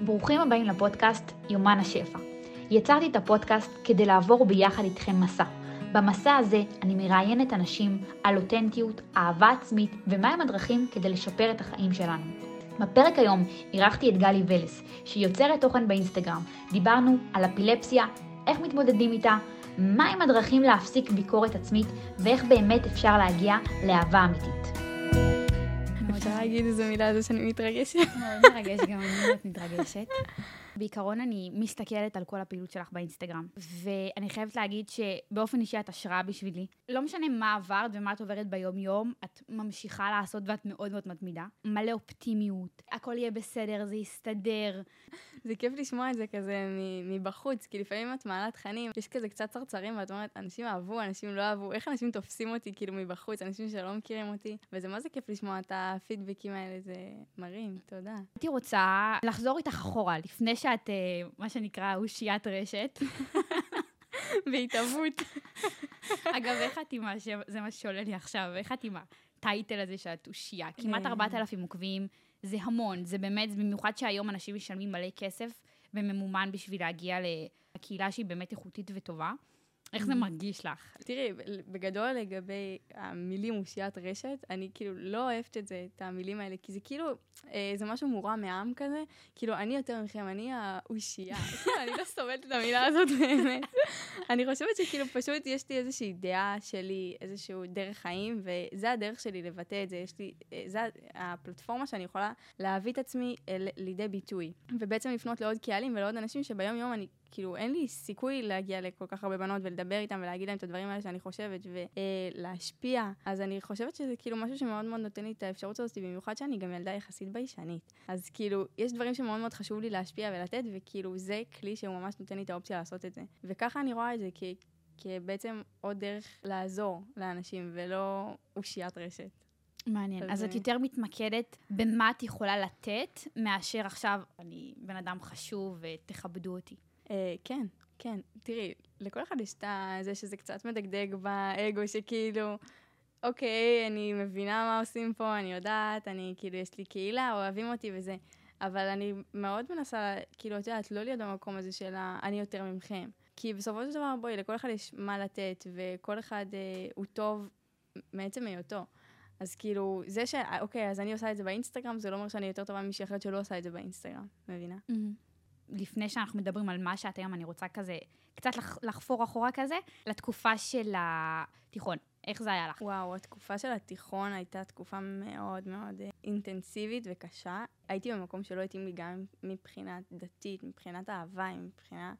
ברוכים הבאים לפודקאסט יומן השפע. יצרתי את הפודקאסט כדי לעבור ביחד איתכם מסע. במסע הזה אני מראיינת אנשים על אותנטיות, אהבה עצמית ומהם הדרכים כדי לשפר את החיים שלנו. בפרק היום אירחתי את גלי ולס, שהיא יוצרת תוכן באינסטגרם. דיברנו על אפילפסיה, איך מתמודדים איתה, מהם הדרכים להפסיק ביקורת עצמית ואיך באמת אפשר להגיע לאהבה אמיתית. אני רוצה להגיד איזו מילה על זה שאני מתרגשת. מאוד מרגש, גם אני מתרגשת. בעיקרון אני מסתכלת על כל הפעילות שלך באינסטגרם, ואני חייבת להגיד שבאופן אישי את השראה בשבילי. לא משנה מה עברת ומה את עוברת ביום-יום, את ממשיכה לעשות ואת מאוד מאוד מתמידה. מלא אופטימיות, הכל יהיה בסדר, זה יסתדר. זה כיף לשמוע את זה כזה מבחוץ, כי לפעמים את מעלה תכנים, יש כזה קצת צרצרים, ואת אומרת, אנשים אהבו, אנשים לא אהבו, איך אנשים תופסים אותי כאילו מבחוץ, אנשים שלא מכירים אותי, וזה מה זה כיף לשמוע את הפידבקים האלה, זה מרים, תודה. הייתי רוצה לחזור איתך אחורה, לפני שאת, אה, מה שנקרא, אושיית רשת. בהתהוות. אגב, איך את עם ה... זה מה שעולה לי עכשיו, איך את עם הטייטל הזה שאת אושייה? כמעט 4,000 עוקבים. זה המון, זה באמת, במיוחד שהיום אנשים משלמים מלא כסף וממומן בשביל להגיע לקהילה שהיא באמת איכותית וטובה. איך זה מרגיש לך? תראי, בגדול לגבי המילים אושיית רשת, אני כאילו לא אוהבת את זה, את המילים האלה, כי זה כאילו, אה, זה משהו מורם מעם כזה, כאילו, אני יותר מכם, אני האושייה, כאילו, אני לא סובלת את המילה הזאת באמת. אני חושבת שכאילו פשוט יש לי איזושהי דעה שלי, איזשהו דרך חיים, וזה הדרך שלי לבטא את זה, יש לי, אה, זה הפלטפורמה שאני יכולה להביא את עצמי לידי ביטוי. ובעצם לפנות לעוד קהלים ולעוד אנשים שביום יום אני כאילו, אין לי סיכוי להגיע לכל כך הרבה בנות ולדבר איתן ולהגיד להן את הדברים האלה שאני חושבת ולהשפיע. אז אני חושבת שזה כאילו משהו שמאוד מאוד נותן לי את האפשרות הזאת, במיוחד שאני גם ילדה יחסית ביישנית. אז כאילו, יש דברים שמאוד מאוד חשוב לי להשפיע ולתת, וכאילו, זה כלי שהוא ממש נותן לי את האופציה לעשות את זה. וככה אני רואה את זה, כי... כבעצם עוד דרך לעזור לאנשים, ולא אושיית רשת. מעניין. אז, אז את יותר מתמקדת במה את יכולה לתת, מאשר עכשיו אני בן אדם חשוב ותכבדו אותי. אה, כן, כן. תראי, לכל אחד יש את זה שזה קצת מדגדג באגו, שכאילו, אוקיי, אני מבינה מה עושים פה, אני יודעת, אני, כאילו, יש לי קהילה, אוהבים אותי וזה. אבל אני מאוד מנסה, כאילו, את יודעת, לא להיות במקום הזה של אני יותר ממכם. כי בסופו של דבר, בואי, לכל אחד יש מה לתת, וכל אחד אה, הוא טוב מעצם היותו. אז כאילו, זה ש... אוקיי, אז אני עושה את זה באינסטגרם, זה לא אומר שאני יותר טובה ממישהי אחרת שלא עושה את זה באינסטגרם, מבינה? Mm-hmm. לפני שאנחנו מדברים על מה שאת היום, אני רוצה כזה, קצת לח, לחפור אחורה כזה, לתקופה של התיכון. איך זה היה לך? וואו, התקופה של התיכון הייתה תקופה מאוד מאוד אה, אינטנסיבית וקשה. הייתי במקום שלא התאים לי גם מבחינה דתית, מבחינת אהבה, מבחינה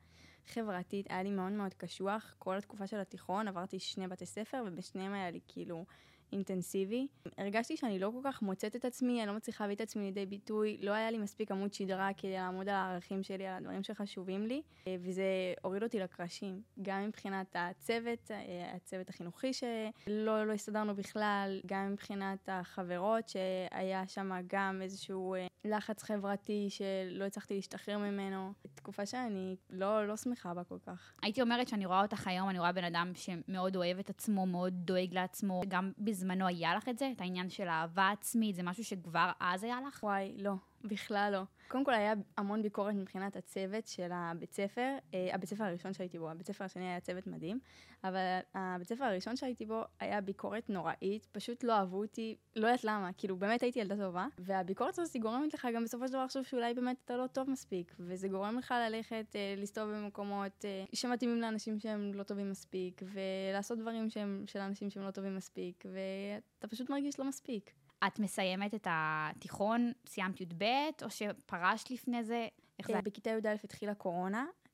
חברתית. היה לי מאוד מאוד קשוח. כל התקופה של התיכון עברתי שני בתי ספר, ובשניהם היה לי כאילו אינטנסיבי. הרגשתי שאני לא כל כך מוצאת את עצמי, אני לא מצליחה להביא את עצמי לידי ביטוי, לא היה לי מספיק עמוד שדרה כדי לעמוד על הערכים שלי, על הדברים שחשובים לי, אה, וזה הוריד אותי לקרשים. גם מבחינת הצוות, אה, הצוות החינוכי שלא לא הסתדרנו בכלל, גם מבחינת החברות, שהיה שם גם איזשהו אה, לחץ חברתי שלא הצלחתי להשתחרר ממנו. תקופה שאני לא, לא שמחה בה כל כך. הייתי אומרת שאני רואה אותך היום, אני רואה בן אדם שמאוד אוהב את עצמו, מאוד דואג לעצמו, גם בזמנו היה לך את זה? את העניין של אהבה עצמית? זה משהו שכבר אז היה לך? וואי, לא. בכלל לא. קודם כל היה המון ביקורת מבחינת הצוות של הבית ספר, אה, הבית ספר הראשון שהייתי בו, הבית ספר השני היה צוות מדהים, אבל הבית ספר הראשון שהייתי בו היה ביקורת נוראית, פשוט לא אהבו אותי, לא יודעת למה, כאילו באמת הייתי ילדה טובה, והביקורת הזאת היא גורמת לך גם בסופו של דבר לחשוב שאולי באמת אתה לא טוב מספיק, וזה גורם לך ללכת, אה, לסתובב במקומות אה, שמתאימים לאנשים שהם לא טובים מספיק, ולעשות דברים שהם של אנשים שהם לא טובים מספיק, ואתה פשוט מרגיש לא מספיק. את מסיימת את התיכון, סיימת י"ב, או שפרשת לפני זה? איך זה? בכיתה י"א התחילה קורונה, אה,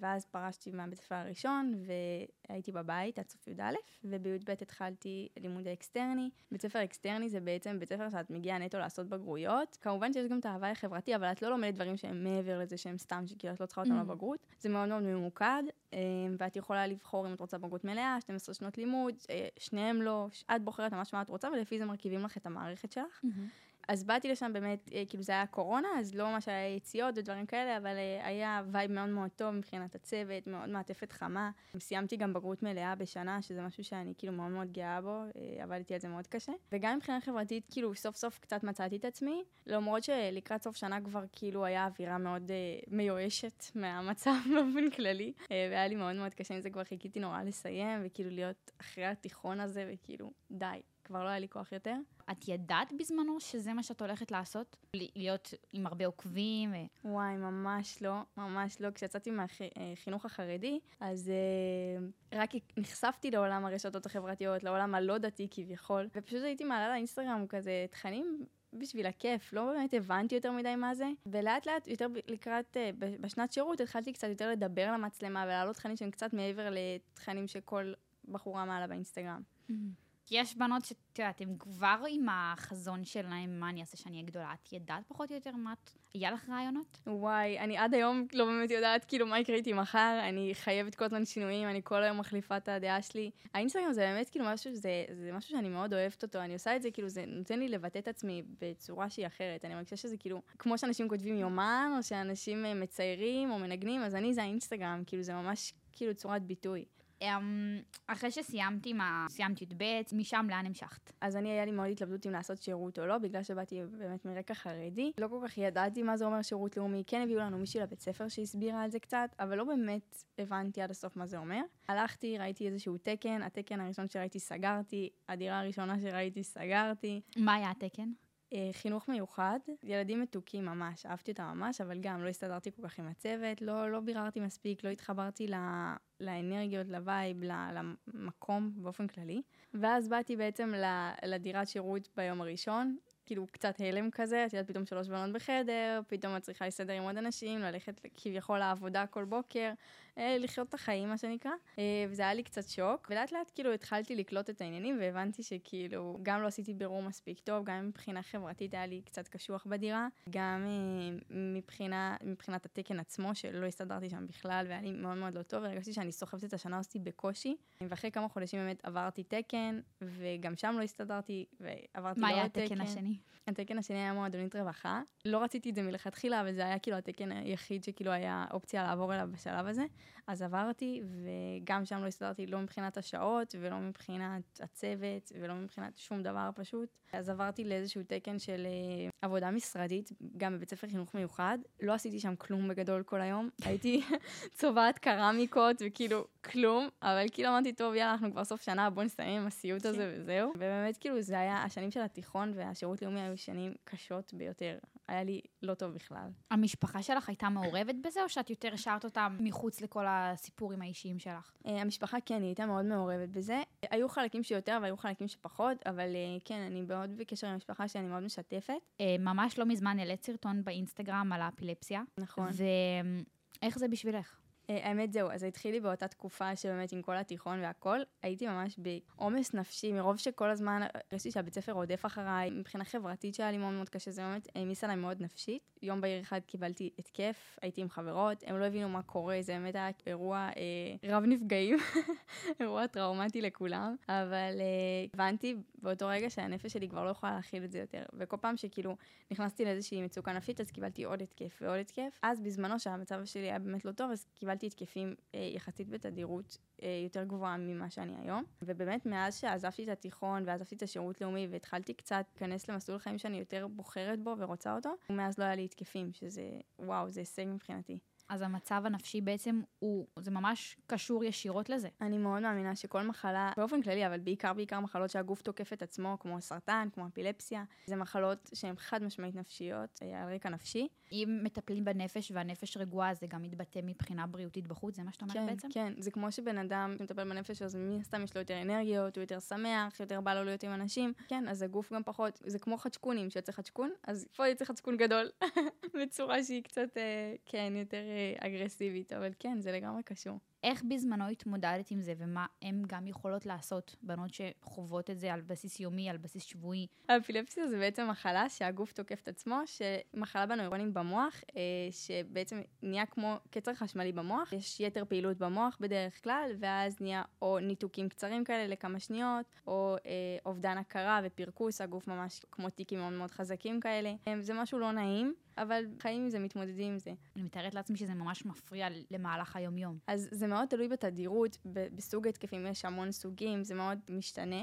ואז פרשתי מהבית הספר הראשון, והייתי בבית עד סוף י"א, ובי"ב התחלתי לימודי אקסטרני. בית ספר אקסטרני זה בעצם בית ספר שאת מגיעה נטו לעשות בגרויות. כמובן שיש גם את ההוואי החברתי, אבל את לא לומדת דברים שהם מעבר לזה שהם סתם, שכאילו את לא צריכה אותם mm. לבגרות. זה מאוד מאוד ממוקד, אה, ואת יכולה לבחור אם את רוצה בגרות מלאה, 12 שנות לימוד, אה, שניהם לא, את בוחרת ממש מה את רוצה, ולפי זה מרכיבים לך את המערכת שלך. Mm-hmm. אז באתי לשם באמת, אה, כאילו זה היה קורונה, אז לא ממש היה יציאות ודברים כאלה, אבל אה, היה vibe מאוד מאוד טוב מבחינת הצוות, מאוד מעטפת חמה. סיימתי גם בגרות מלאה בשנה, שזה משהו שאני כאילו מאוד מאוד גאה בו, אה, עבדתי על זה מאוד קשה. וגם מבחינה חברתית, כאילו סוף סוף קצת מצאתי את עצמי, למרות שלקראת סוף שנה כבר כאילו היה אווירה מאוד מיואשת מהמצב באופן כללי, והיה לי מאוד מאוד קשה עם זה, כבר חיכיתי נורא לסיים, וכאילו להיות אחרי התיכון הזה, וכאילו, די. כבר לא היה לי כוח יותר. את ידעת בזמנו שזה מה שאת הולכת לעשות? להיות עם הרבה עוקבים? ו... וואי, ממש לא, ממש לא. כשיצאתי מהחינוך החרדי, אז uh, רק נחשפתי לעולם הרשתות החברתיות, לעולם הלא דתי כביכול, ופשוט הייתי מעלה לאינסטגרם כזה תכנים בשביל הכיף, לא באמת הבנתי יותר מדי מה זה, ולאט לאט, יותר לקראת, uh, בשנת שירות, התחלתי קצת יותר לדבר למצלמה ולהעלות תכנים שהם קצת מעבר לתכנים שכל בחורה מעלה באינסטגרם. Mm-hmm. כי יש בנות שאת יודעת, הן כבר עם החזון שלהן, מה אני אעשה שאני אהיה גדולה. את ידעת פחות או יותר מה את... היה לך רעיונות? וואי, אני עד היום לא באמת יודעת כאילו מה יקרה איתי מחר, אני חייבת כל הזמן שינויים, אני כל היום מחליפה את הדעה שלי. האינסטגרם זה באמת כאילו משהו, זה, זה משהו שאני מאוד אוהבת אותו, אני עושה את זה כאילו, זה נותן לי לבטא את עצמי בצורה שהיא אחרת. אני מרגישה שזה כאילו, כמו שאנשים כותבים יומן, או שאנשים אה, מציירים או מנגנים, אז אני זה האינסטגרם, כאילו זה ממש כאילו צורת ביטוי. אמ, אחרי שסיימתי מה... סיימתי י"ב, משם לאן המשכת? אז אני, היה לי מאוד התלבטות אם לעשות שירות או לא, בגלל שבאתי באמת מרקע חרדי. לא כל כך ידעתי מה זה אומר שירות לאומי. כן הביאו לנו מישהי לבית ספר שהסבירה על זה קצת, אבל לא באמת הבנתי עד הסוף מה זה אומר. הלכתי, ראיתי איזשהו תקן, התקן הראשון שראיתי סגרתי, הדירה הראשונה שראיתי סגרתי. מה היה התקן? אה, חינוך מיוחד, ילדים מתוקים ממש, אהבתי אותם ממש, אבל גם לא הסתדרתי כל כך עם הצוות, לא, לא ביררתי מספיק, לא התחברתי ל, לאנרגיות, ל vibe, למקום באופן כללי. ואז באתי בעצם לדירת שירות ביום הראשון, כאילו קצת הלם כזה, את יודעת, פתאום שלוש בנות בחדר, פתאום את צריכה להסתדר עם עוד אנשים, ללכת כביכול לעבודה כל בוקר, לחיות את החיים, מה שנקרא. אה, וזה היה לי קצת שוק, ולאט לאט כאילו התחלתי לקלוט את העניינים, והבנתי שכאילו, גם לא עשיתי בירור מספיק טוב, גם מבחינה חברתית היה לי קצת קשוח בדירה, גם אה, מבחינה, מבחינת התקן עצמו, שלא הסתדרתי שם בכלל, והיה לי מאוד מאוד לא טוב, והרגשתי שאני סוחבת את השנה הזאת בקושי. ואחרי כמה חודשים באמת עברתי תקן, וגם שם לא הסתדרתי, ועברתי לעוד תקן. מה היה התקן השני? התקן השני היה מועדונית רווחה. לא רציתי את זה מלכתחילה, אבל זה היה כאילו התקן היחיד שכאילו היה אופציה לעבור אליו בשלב הזה. אז עברתי, וגם שם לא הסתדרתי לא מבחינת השעות, ולא מבחינת הצוות, ולא מבחינת שום דבר פשוט. אז עברתי לאיזשהו תקן של uh, עבודה משרדית, גם בבית ספר חינוך מיוחד. לא עשיתי שם כלום בגדול כל היום. הייתי צובעת קרמיקות, וכאילו, כלום. אבל כאילו אמרתי, טוב, יאללה, אנחנו כבר סוף שנה, בוא נסיים עם הסיוט הזה כן. וזהו. ובאמת, כאילו, זה היה, השנים של התיכון והשירות לאומי היו שנים קשות ביותר. היה לי לא טוב בכלל. המשפחה שלך הייתה מעורבת בזה, או שאת יותר השארת אותה מחוץ לכל הסיפורים האישיים שלך? Uh, המשפחה כן, היא הייתה מאוד מעורבת בזה. היו חלקים שיותר והיו חלקים שפחות, אבל uh, כן, אני מאוד בקשר עם המשפחה שאני מאוד משתפת. Uh, ממש לא מזמן העלית סרטון באינסטגרם על האפילפסיה. נכון. ואיך זה בשבילך? אה, האמת זהו, אז התחיל לי באותה תקופה שבאמת עם כל התיכון והכל, הייתי ממש בעומס נפשי, מרוב שכל הזמן הרגשתי שהבית ספר רודף אחריי, מבחינה חברתית שהיה לי מאוד מאוד קשה, זה באמת העמיס עליי מאוד נפשית. יום בהיר אחד קיבלתי התקף, הייתי עם חברות, הם לא הבינו מה קורה, זה באמת היה אירוע אה, רב נפגעים, אירוע טראומטי לכולם, אבל אה, הבנתי באותו רגע שהנפש שלי כבר לא יכולה להכיל את זה יותר, וכל פעם שכאילו נכנסתי לאיזושהי מצוקה נפשית, אז קיבלתי עוד התקף ועוד התקף. אז בזמנו שהמצב שלי היה באמת לא טוב, אז קיבלתי קיבלתי התקפים אה, יחסית בתדירות אה, יותר גבוהה ממה שאני היום. ובאמת, מאז שעזבתי את התיכון ועזבתי את השירות לאומי והתחלתי קצת להיכנס למסלול חיים שאני יותר בוחרת בו ורוצה אותו, מאז לא היה לי התקפים, שזה, וואו, זה הישג מבחינתי. אז המצב הנפשי בעצם הוא, זה ממש קשור ישירות לזה. אני מאוד מאמינה שכל מחלה, באופן כללי, אבל בעיקר בעיקר מחלות שהגוף תוקף את עצמו, כמו סרטן, כמו אפילפסיה, זה מחלות שהן חד משמעית נפשיות, אה, על רקע נפשי. אם מטפלים בנפש והנפש רגועה, זה גם מתבטא מבחינה בריאותית בחוץ, זה מה שאת אומרת כן, בעצם? כן, זה כמו שבן אדם מטפל בנפש, אז מן הסתם יש לו יותר אנרגיות, הוא יותר שמח, יותר בא לו להיות עם אנשים. כן, אז הגוף גם פחות, זה כמו חדשקונים, שיוצא חדשקון, אז פה יוצא חדשקון גדול, בצורה שהיא קצת, אה, כן, יותר... אה, אגרסיבית, אבל כן, זה לגמרי קשור. איך בזמנו התמודדת עם זה, ומה הן גם יכולות לעשות, בנות שחוות את זה על בסיס יומי, על בסיס שבועי? האפילפסיה זה בעצם מחלה שהגוף תוקף את עצמו, שמחלה בנוירונים במוח, אה, שבעצם נהיה כמו קצר חשמלי במוח, יש יתר פעילות במוח בדרך כלל, ואז נהיה או ניתוקים קצרים כאלה לכמה שניות, או אה, אובדן הכרה ופרכוס, הגוף ממש כמו טיקים מאוד מאוד חזקים כאלה. זה משהו לא נעים. אבל חיים עם זה, מתמודדים עם זה. אני מתארת לעצמי שזה ממש מפריע למהלך היום-יום. אז זה מאוד תלוי בתדירות, בסוג התקפים, יש המון סוגים, זה מאוד משתנה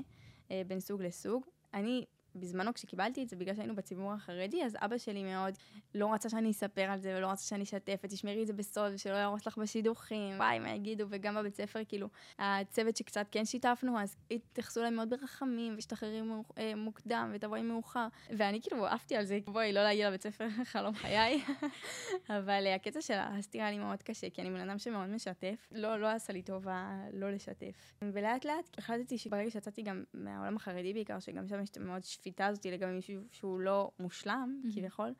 אה, בין סוג לסוג. אני בזמנו כשקיבלתי את זה, בגלל שהיינו בציבור החרדי, אז אבא שלי מאוד לא רצה שאני אספר על זה ולא רצה שאני אשתף, ותשמרי את זה בסוד ושלא יהרוס לך בשידוכים, וואי, מה יגידו, וגם בבית ספר, כאילו, הצוות שקצת כן שיתפנו, אז התייחסו אליי מאוד ברחמים, ושתחררי אה, מוקדם ותבואי מאוחר, ואני כאילו עפתי על זה, בואי, לא להגיע לבית ספר, חלום חיי, אבל אה, הקטע של הסתירה לי מאוד קשה, כי אני בן אדם שמאוד משתף, לא, לא עשה לי טובה לא לשתף. ולאט לאט החלטתי שברגע שיצאתי גם מהעולם החרדי בעיקר, שגם שם יש מאוד השפיטה הזאת לגבי מישהו שהוא לא מושלם, mm-hmm. כביכול,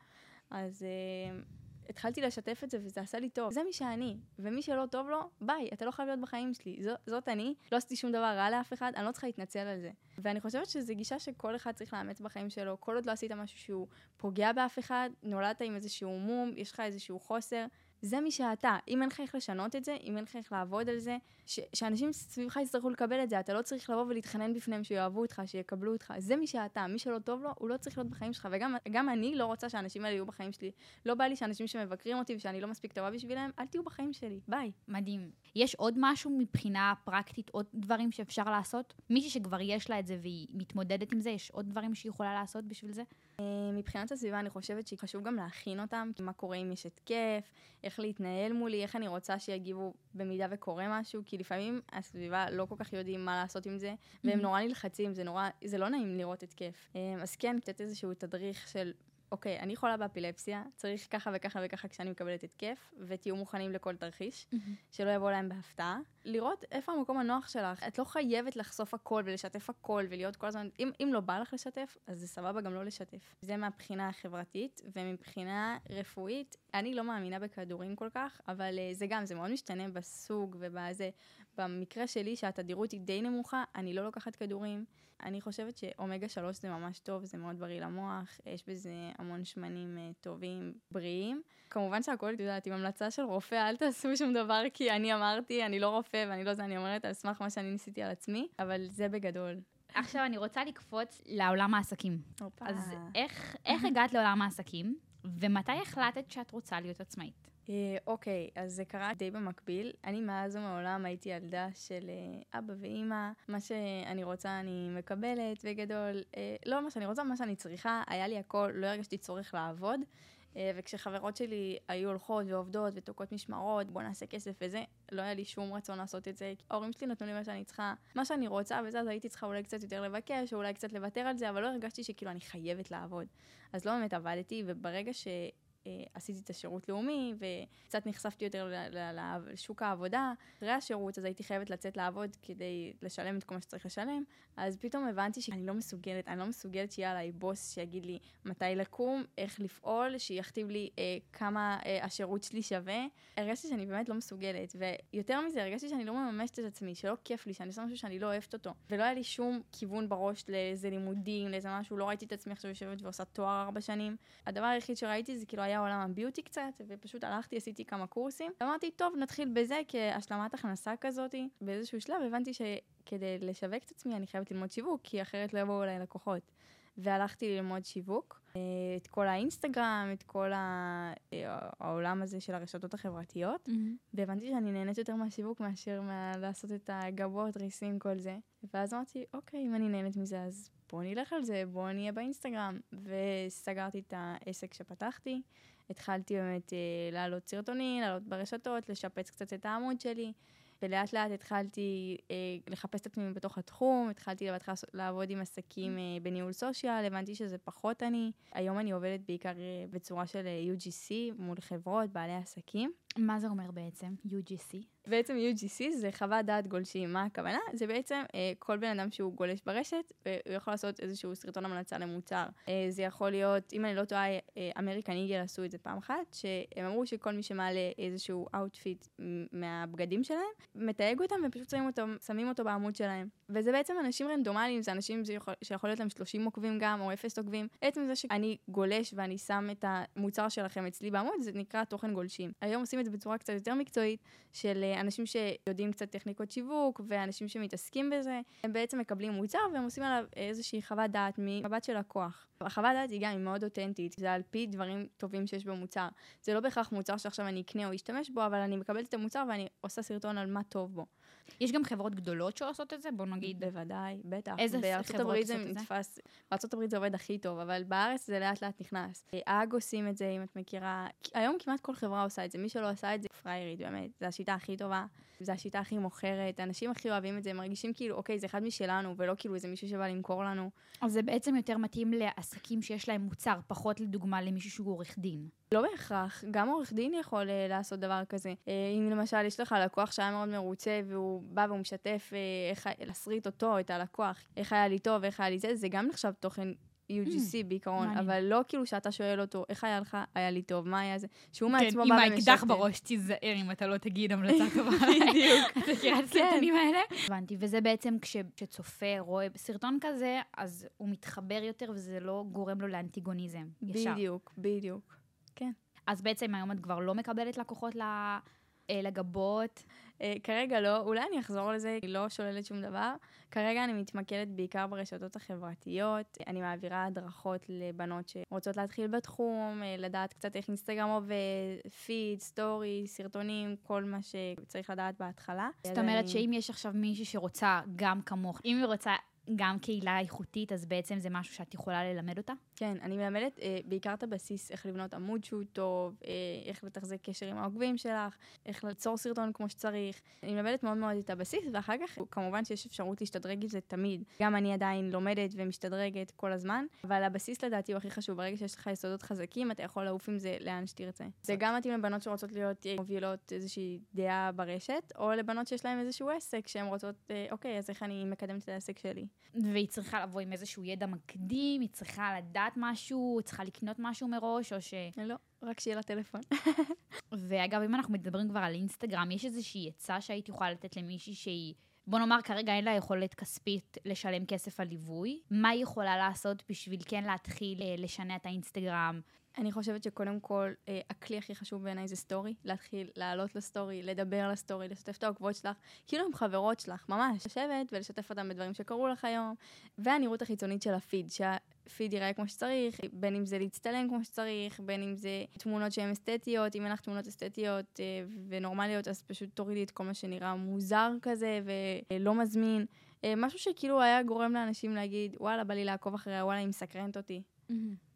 אז uh, התחלתי לשתף את זה וזה עשה לי טוב. זה מי שאני, ומי שלא טוב לו, ביי, אתה לא חייב להיות בחיים שלי. ז, זאת אני, לא עשיתי שום דבר רע לאף אחד, אני לא צריכה להתנצל על זה. ואני חושבת שזו גישה שכל אחד צריך לאמץ בחיים שלו, כל עוד לא עשית משהו שהוא פוגע באף אחד, נולדת עם איזשהו מום, יש לך איזשהו חוסר, זה מי שאתה. אם אין לך איך לשנות את זה, אם אין לך איך לעבוד על זה, ש- שאנשים סביבך יצטרכו לקבל את זה, אתה לא צריך לבוא ולהתחנן בפניהם שיאהבו אותך, שיקבלו אותך. זה מי שאתה. מי שלא טוב לו, הוא לא צריך להיות בחיים שלך. וגם אני לא רוצה שהאנשים האלה יהיו בחיים שלי. לא בא לי שאנשים שמבקרים אותי ושאני לא מספיק טובה בשבילם, אל תהיו בחיים שלי. ביי. מדהים. יש עוד משהו מבחינה פרקטית, עוד דברים שאפשר לעשות? מישהי שכבר יש לה את זה והיא מתמודדת עם זה, יש עוד דברים שהיא יכולה לעשות בשביל זה? אה, מבחינת הסביבה אני חושבת שחשוב גם להכין אותם, מה קורה אם יש התקף, איך להתנהל מולי, איך אני רוצה שיגיבו במידה וקורה משהו, כי לפעמים הסביבה לא כל כך יודעים מה לעשות עם זה, והם mm-hmm. נורא נלחצים, זה נורא, זה לא נעים לראות התקף. אה, אז כן, קצת איזשהו תדריך של אוקיי, אני חולה באפילפסיה, צריך ככה וככה וככה כשאני מקבלת התקף, ותהיו מוכנים לכל תרחיש, mm-hmm. שלא יבוא להם בהפתעה. לראות איפה המקום הנוח שלך. את לא חייבת לחשוף הכל ולשתף הכל ולהיות כל הזמן, אם, אם לא בא לך לשתף, אז זה סבבה גם לא לשתף. זה מהבחינה החברתית, ומבחינה רפואית, אני לא מאמינה בכדורים כל כך, אבל uh, זה גם, זה מאוד משתנה בסוג ובזה. במקרה שלי, שהתדירות היא די נמוכה, אני לא לוקחת כדורים. אני חושבת שאומגה 3 זה ממש טוב, זה מאוד בריא למוח, יש בזה המון שמנים uh, טובים, בריאים. כמובן שהכל, את יודעת, עם המלצה של רופא, אל תעשו שום דבר כי אני אמרתי, אני לא רופא ואני לא זה, אני אומרת על סמך מה שאני ניסיתי על עצמי, אבל זה בגדול. עכשיו אני רוצה לקפוץ לעולם העסקים. אופה. אז איך, איך הגעת לעולם העסקים, ומתי החלטת שאת רוצה להיות עצמאית? אה, אוקיי, אז זה קרה די במקביל. אני מאז ומעולם הייתי ילדה של אה, אבא ואימא, מה שאני רוצה אני מקבלת, בגדול, אה, לא מה שאני רוצה, מה שאני צריכה, היה לי הכל, לא הרגשתי צורך לעבוד. וכשחברות שלי היו הולכות ועובדות ותוקעות משמרות, בוא נעשה כסף וזה, לא היה לי שום רצון לעשות את זה. ההורים שלי נתנו לי מה שאני צריכה, מה שאני רוצה וזה, אז הייתי צריכה אולי קצת יותר לבקש, או אולי קצת לוותר על זה, אבל לא הרגשתי שכאילו אני חייבת לעבוד. אז לא באמת עבדתי, וברגע ש... אה, עשיתי את השירות לאומי, וקצת נחשפתי יותר לשוק העבודה. אחרי השירות, אז הייתי חייבת לצאת לעבוד כדי לשלם את כל מה שצריך לשלם. אז פתאום הבנתי שאני לא מסוגלת, אני לא מסוגלת שיהיה עליי בוס שיגיד לי מתי לקום, איך לפעול, שיכתיב לי אה, כמה אה, השירות שלי שווה. הרגשתי שאני באמת לא מסוגלת, ויותר מזה, הרגשתי שאני לא מממשת את עצמי, שלא כיף לי, שאני עושה משהו שאני לא אוהבת אותו. ולא היה לי שום כיוון בראש לאיזה לימודים, לאיזה משהו, לא ראיתי את עצמי עכשיו יושבת ועושה תואר ארבע שנים. הדבר היחיד שראיתי זה כאילו היה עולם הביוטי קצת, ופשוט הלכתי, עשיתי כמה קורסים. אמרתי, טוב, נתחיל בזה כהשלמת הכנסה כזאת. באיזשהו שלב הבנתי שכדי לשווק את עצמי אני חייבת ללמוד שיווק, כי אחרת לא יבואו אליי לקוחות. והלכתי ללמוד שיווק, אה, את כל האינסטגרם, את כל אה, העולם הזה של הרשתות החברתיות, mm-hmm. והבנתי שאני נהנית יותר מהשיווק מאשר מה לעשות את הגבות, ריסים, כל זה. ואז אמרתי, אוקיי, אם אני נהנית מזה, אז בוא נלך על זה, בוא נהיה באינסטגרם. וסגרתי את העסק שפתחתי. התחלתי באמת אה, להעלות סרטונים, להעלות ברשתות, לשפץ קצת את העמוד שלי. ולאט לאט התחלתי אה, לחפש את עצמי בתוך התחום, התחלתי בהתחלה לעבוד עם עסקים אה, בניהול סושיאל, הבנתי שזה פחות אני. היום אני עובדת בעיקר אה, בצורה של אה, UGC מול חברות, בעלי עסקים. מה זה אומר בעצם, UGC? בעצם UGC זה חוות דעת גולשים. מה הכוונה? זה בעצם אה, כל בן אדם שהוא גולש ברשת, אה, הוא יכול לעשות איזשהו סרטון המלצה למוצר. אה, זה יכול להיות, אם אני לא טועה, אמריקן איגל עשו את זה פעם אחת, שהם אמרו שכל מי שמעלה איזשהו outfit מהבגדים שלהם, מתייג אותם ופשוט שמים אותו, שמים אותו בעמוד שלהם. וזה בעצם אנשים רנדומליים, זה אנשים שיכול, שיכול להיות להם 30 עוקבים גם, או 0 עוקבים. עצם זה שאני גולש ואני שם את המוצר שלכם אצלי בעמוד, זה נקרא תוכן גולשים. היום עושים את זה בצורה קצת יותר מקצועית, של אה, אנשים שיודעים קצת טכניקות שיווק, ואנשים שמתעסקים בזה, הם בעצם מקבלים מוצר והם עושים עליו איזושהי חוות דעת ממבט של לקוח. החוות דעת היא גם, היא מאוד אותנטית, זה על פי דברים טובים שיש במוצר. זה לא בהכרח מוצר שעכשיו אני אקנה או אשתמש בו, אבל אני מקבלת את המוצר ואני עושה סרטון על מה טוב בו. יש גם חברות גדולות שעושות את זה? בוא נגיד. בוודאי, בטח. איזה חברות עושות את זה? נתפס, בארצות הברית זה עובד הכי טוב, אבל בארץ זה לאט לאט נכנס. אג עושים את זה, אם את מכירה. היום כמעט כל חברה עושה את זה. מי שלא עשה את זה, פריירית, באמת. זו השיטה הכי טובה. זו השיטה הכי מוכרת, אנשים הכי אוהבים את זה, הם מרגישים כאילו, אוקיי, זה אחד משלנו, ולא כאילו איזה מישהו שבא למכור לנו. אז זה בעצם יותר מתאים לעסקים שיש להם מוצר, פחות לדוגמה למישהו שהוא עורך דין. לא בהכרח, גם עורך דין יכול uh, לעשות דבר כזה. Uh, אם למשל יש לך לקוח שהיה מאוד מרוצה והוא בא והוא משתף uh, איך להסריט אותו, את הלקוח, איך היה לי טוב, איך היה לי זה, זה גם נחשב תוכן UGC mm, בעיקרון, אבל לא כאילו שאתה שואל אותו, איך היה לך, היה לי טוב, מה היה זה, שהוא כן, מעצמו בא ומשתף. עם האקדח בראש, תיזהר אם אתה לא תגיד המלצה טובה. בדיוק. אתה מכירה את הסרטונים כן. האלה? הבנתי, וזה בעצם כשצופה רואה סרטון כזה, אז הוא מתחבר יותר וזה לא גורם לו לאנטיגוניזם. בדיוק, בדיוק. כן. אז בעצם היום את כבר לא מקבלת לקוחות לגבות. Uh, כרגע לא, אולי אני אחזור לזה, אני לא שוללת שום דבר. כרגע אני מתמקדת בעיקר ברשתות החברתיות. אני מעבירה הדרכות לבנות שרוצות להתחיל בתחום, uh, לדעת קצת איך אינסטגרם עובד, פיד, סטורי, סרטונים, כל מה שצריך לדעת בהתחלה. זאת אומרת אני... שאם יש עכשיו מישהי שרוצה גם כמוך, אם היא רוצה גם קהילה איכותית, אז בעצם זה משהו שאת יכולה ללמד אותה? כן, אני מלמדת אה, בעיקר את הבסיס, איך לבנות עמוד שהוא טוב, אה, איך לתחזק קשר עם העוקבים שלך, איך ליצור סרטון כמו שצריך. אני מלמדת מאוד מאוד את הבסיס, ואחר כך כמובן שיש אפשרות להשתדרג עם זה תמיד. גם אני עדיין לומדת ומשתדרגת כל הזמן, אבל הבסיס לדעתי הוא הכי חשוב. ברגע שיש לך יסודות חזקים, אתה יכול לעוף עם זה לאן שתרצה. זה גם מתאים לבנות שרוצות להיות אה, מובילות איזושהי דעה ברשת, או לבנות שיש להן איזשהו עסק שהן רוצות, אה, אוקיי, אז איך אני מקדמת את העסק שלי. והיא צריכה לבוא עם איזשהו ידע מקדים, היא צריכה לדעת משהו, היא צריכה לקנות משהו מראש, או ש... לא, רק שיהיה לה טלפון. ואגב, אם אנחנו מדברים כבר על אינסטגרם, יש איזושהי עצה שהיית יכולה לתת למישהי שהיא... בוא נאמר, כרגע אין לה יכולת כספית לשלם כסף על ליווי. מה היא יכולה לעשות בשביל כן להתחיל אה, לשנע את האינסטגרם, אני חושבת שקודם כל, אה, הכלי הכי חשוב בעיניי זה סטורי. להתחיל לעלות לסטורי, לדבר לסטורי, לשתף את העוקבות שלך, כאילו עם חברות שלך, ממש. לשבת ולשתף אותם בדברים שקרו לך היום. והנראות החיצונית של הפיד, שהפיד ייראה כמו שצריך, בין אם זה להצטלם כמו שצריך, בין אם זה תמונות שהן אסתטיות, אם אין לך תמונות אסתטיות אה, ונורמליות, אז פשוט תורידי את כל מה שנראה מוזר כזה ולא מזמין. אה, משהו שכאילו היה גורם לאנשים להגיד, וואלה, בא לי לעקוב אחריה, וואלה, היא מסקרנת אותי. Mm-hmm.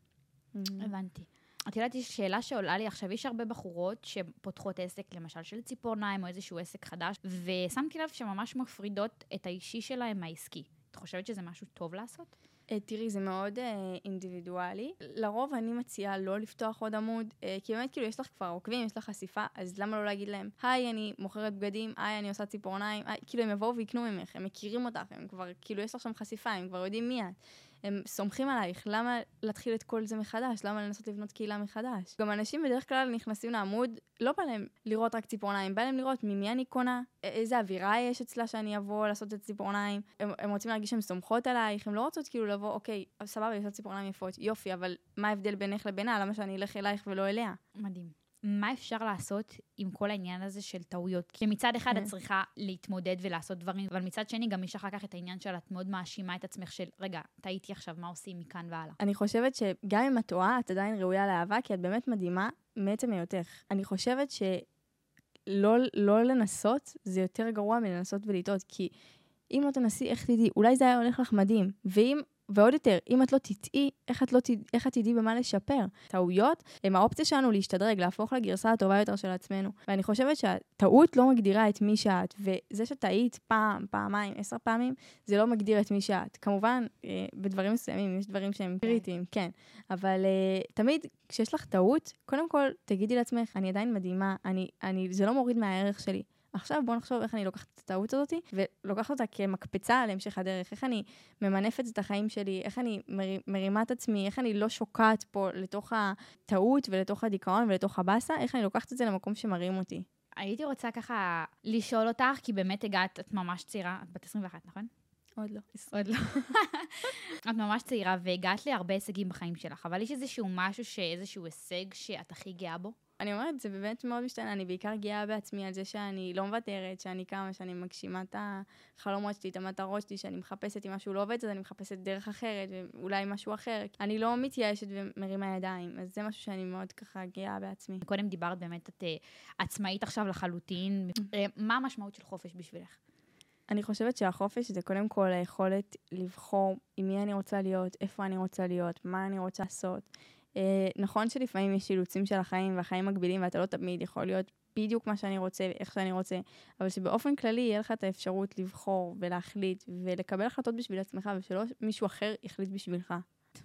Mm-hmm. הבנתי. את יודעת, יש שאלה שעולה לי עכשיו, יש הרבה בחורות שפותחות עסק, למשל של ציפורניים או איזשהו עסק חדש, ושמתי לב שממש מפרידות את האישי שלהם מהעסקי. את חושבת שזה משהו טוב לעשות? Uh, תראי, זה מאוד uh, אינדיבידואלי. לרוב אני מציעה לא לפתוח עוד עמוד, uh, כי באמת כאילו יש לך כבר עוקבים, יש לך חשיפה, אז למה לא להגיד להם, היי, אני מוכרת בגדים, היי, אני עושה ציפורניים, היי, כאילו הם יבואו ויקנו ממך, הם מכירים אותך, הם כבר, כאילו יש לך שם חשיפה, הם כבר יודעים מי את. הם סומכים עלייך, למה להתחיל את כל זה מחדש? למה לנסות לבנות קהילה מחדש? גם אנשים בדרך כלל נכנסים לעמוד, לא בא להם לראות רק ציפורניים, בא להם לראות ממי אני קונה, איזה אווירה יש אצלה שאני אבוא לעשות את ציפורניים. הם, הם רוצים להרגיש שהן סומכות עלייך, הם לא רוצות כאילו לבוא, אוקיי, סבבה, יש לה ציפורניים יפות, יופי, אבל מה ההבדל בינך לבינה? למה שאני אלך אלייך ולא אליה? מדהים. מה אפשר לעשות עם כל העניין הזה של טעויות? כי מצד אחד את צריכה להתמודד ולעשות דברים, אבל מצד שני גם יש אחר כך את העניין של את מאוד מאשימה את עצמך של, רגע, טעיתי עכשיו, מה עושים מכאן והלאה? אני חושבת שגם אם את טועה, את עדיין ראויה לאהבה, כי את באמת מדהימה מעצם היותך. אני חושבת שלא לא לנסות זה יותר גרוע מלנסות ולטעות, כי אם לא תנסי, איך תדעי? אולי זה היה הולך לך מדהים. ואם ועוד יותר, אם את לא תטעי, איך את, לא תדע, איך את תדעי במה לשפר? טעויות הם האופציה שלנו להשתדרג, להפוך לגרסה הטובה יותר של עצמנו. ואני חושבת שהטעות לא מגדירה את מי שאת, וזה שטעית פעם, פעמיים, עשר פעמים, זה לא מגדיר את מי שאת. כמובן, אה, בדברים מסוימים יש דברים שהם כן. קריטיים, כן. אבל אה, תמיד כשיש לך טעות, קודם כל תגידי לעצמך, אני עדיין מדהימה, אני, אני, זה לא מוריד מהערך שלי. עכשיו בוא נחשוב איך אני לוקחת את הטעות הזאת, ולוקחת אותה כמקפצה להמשך הדרך, איך אני ממנפת את החיים שלי, איך אני מרימה את עצמי, איך אני לא שוקעת פה לתוך הטעות ולתוך הדיכאון ולתוך הבאסה, איך אני לוקחת את זה למקום שמרים אותי. הייתי רוצה ככה לשאול אותך, כי באמת הגעת, את ממש צעירה, את בת 21, נכון? עוד לא. עוד לא. את ממש צעירה והגעת להרבה הישגים בחיים שלך, אבל יש איזשהו משהו, איזשהו הישג שאת הכי גאה בו? אני אומרת, זה באמת מאוד משתנה. אני בעיקר גאה בעצמי על זה שאני לא מוותרת, שאני קמה, שאני מגשימה את החלומות שלי, את המטרות שלי, שאני מחפשת, אם משהו לא עובד, אז אני מחפשת דרך אחרת, ואולי משהו אחר. אני לא מתייאשת ומרימה ידיים, אז זה משהו שאני מאוד ככה גאה בעצמי. קודם דיברת באמת, את uh, עצמאית עכשיו לחלוטין. אה, מה המשמעות של חופש בשבילך? אני חושבת שהחופש זה קודם כל היכולת לבחור עם מי אני רוצה להיות, איפה אני רוצה להיות, מה אני רוצה לעשות. אה, נכון שלפעמים יש אילוצים של החיים והחיים מגבילים ואתה לא תמיד יכול להיות בדיוק מה שאני רוצה, איך שאני רוצה, אבל שבאופן כללי יהיה לך את האפשרות לבחור ולהחליט ולקבל החלטות בשביל עצמך ושלא מישהו אחר יחליט בשבילך.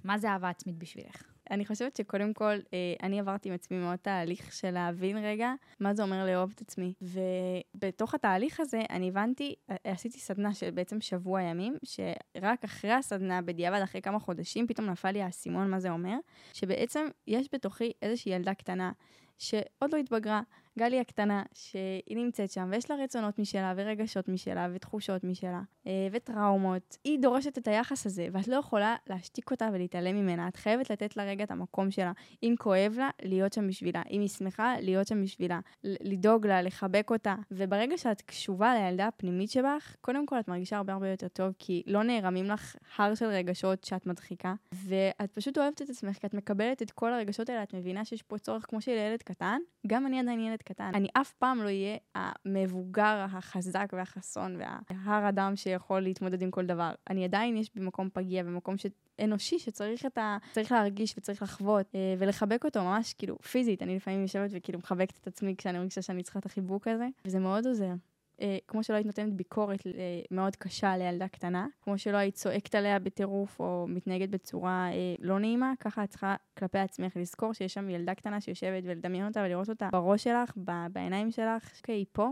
מה זה אהבה עצמית בשבילך? אני חושבת שקודם כל, אה, אני עברתי עם עצמי מאוד תהליך של להבין רגע מה זה אומר לאהוב את עצמי. ובתוך התהליך הזה, אני הבנתי, אה, עשיתי סדנה של בעצם שבוע ימים, שרק אחרי הסדנה, בדיעבד, אחרי כמה חודשים, פתאום נפל לי האסימון מה זה אומר, שבעצם יש בתוכי איזושהי ילדה קטנה, שעוד לא התבגרה. גלי הקטנה, שהיא נמצאת שם, ויש לה רצונות משלה, ורגשות משלה, ותחושות משלה, אה, וטראומות. היא דורשת את היחס הזה, ואת לא יכולה להשתיק אותה ולהתעלם ממנה. את חייבת לתת לה רגע את המקום שלה. אם כואב לה, להיות שם בשבילה. אם היא שמחה, להיות שם בשבילה. לדאוג לה, לחבק אותה. וברגע שאת קשובה לילדה הפנימית שבך, קודם כל את מרגישה הרבה הרבה יותר טוב, כי לא נערמים לך הר של רגשות שאת מדחיקה, ואת פשוט אוהבת את עצמך, כי את מקבלת את כל הרגשות האלה, את מבינה שיש פה צורך כמו של ילד קטן. גם אני עדיין ילד קטן. אני אף פעם לא אהיה המבוגר החזק והחסון וההר אדם שיכול להתמודד עם כל דבר. אני עדיין יש במקום פגיע, במקום ש... אנושי שצריך את ה... צריך להרגיש וצריך לחוות אה, ולחבק אותו ממש כאילו פיזית. אני לפעמים יושבת וכאילו מחבקת את עצמי כשאני מרגישה שאני צריכה את החיבוק הזה, וזה מאוד עוזר. אה, כמו שלא היית נותנת ביקורת אה, מאוד קשה לילדה קטנה, כמו שלא היית צועקת עליה בטירוף או מתנהגת בצורה אה, לא נעימה, ככה את צריכה כלפי עצמך לזכור שיש שם ילדה קטנה שיושבת ולדמיין אותה ולראות אותה בראש שלך, בעיניים שלך, שהיא פה.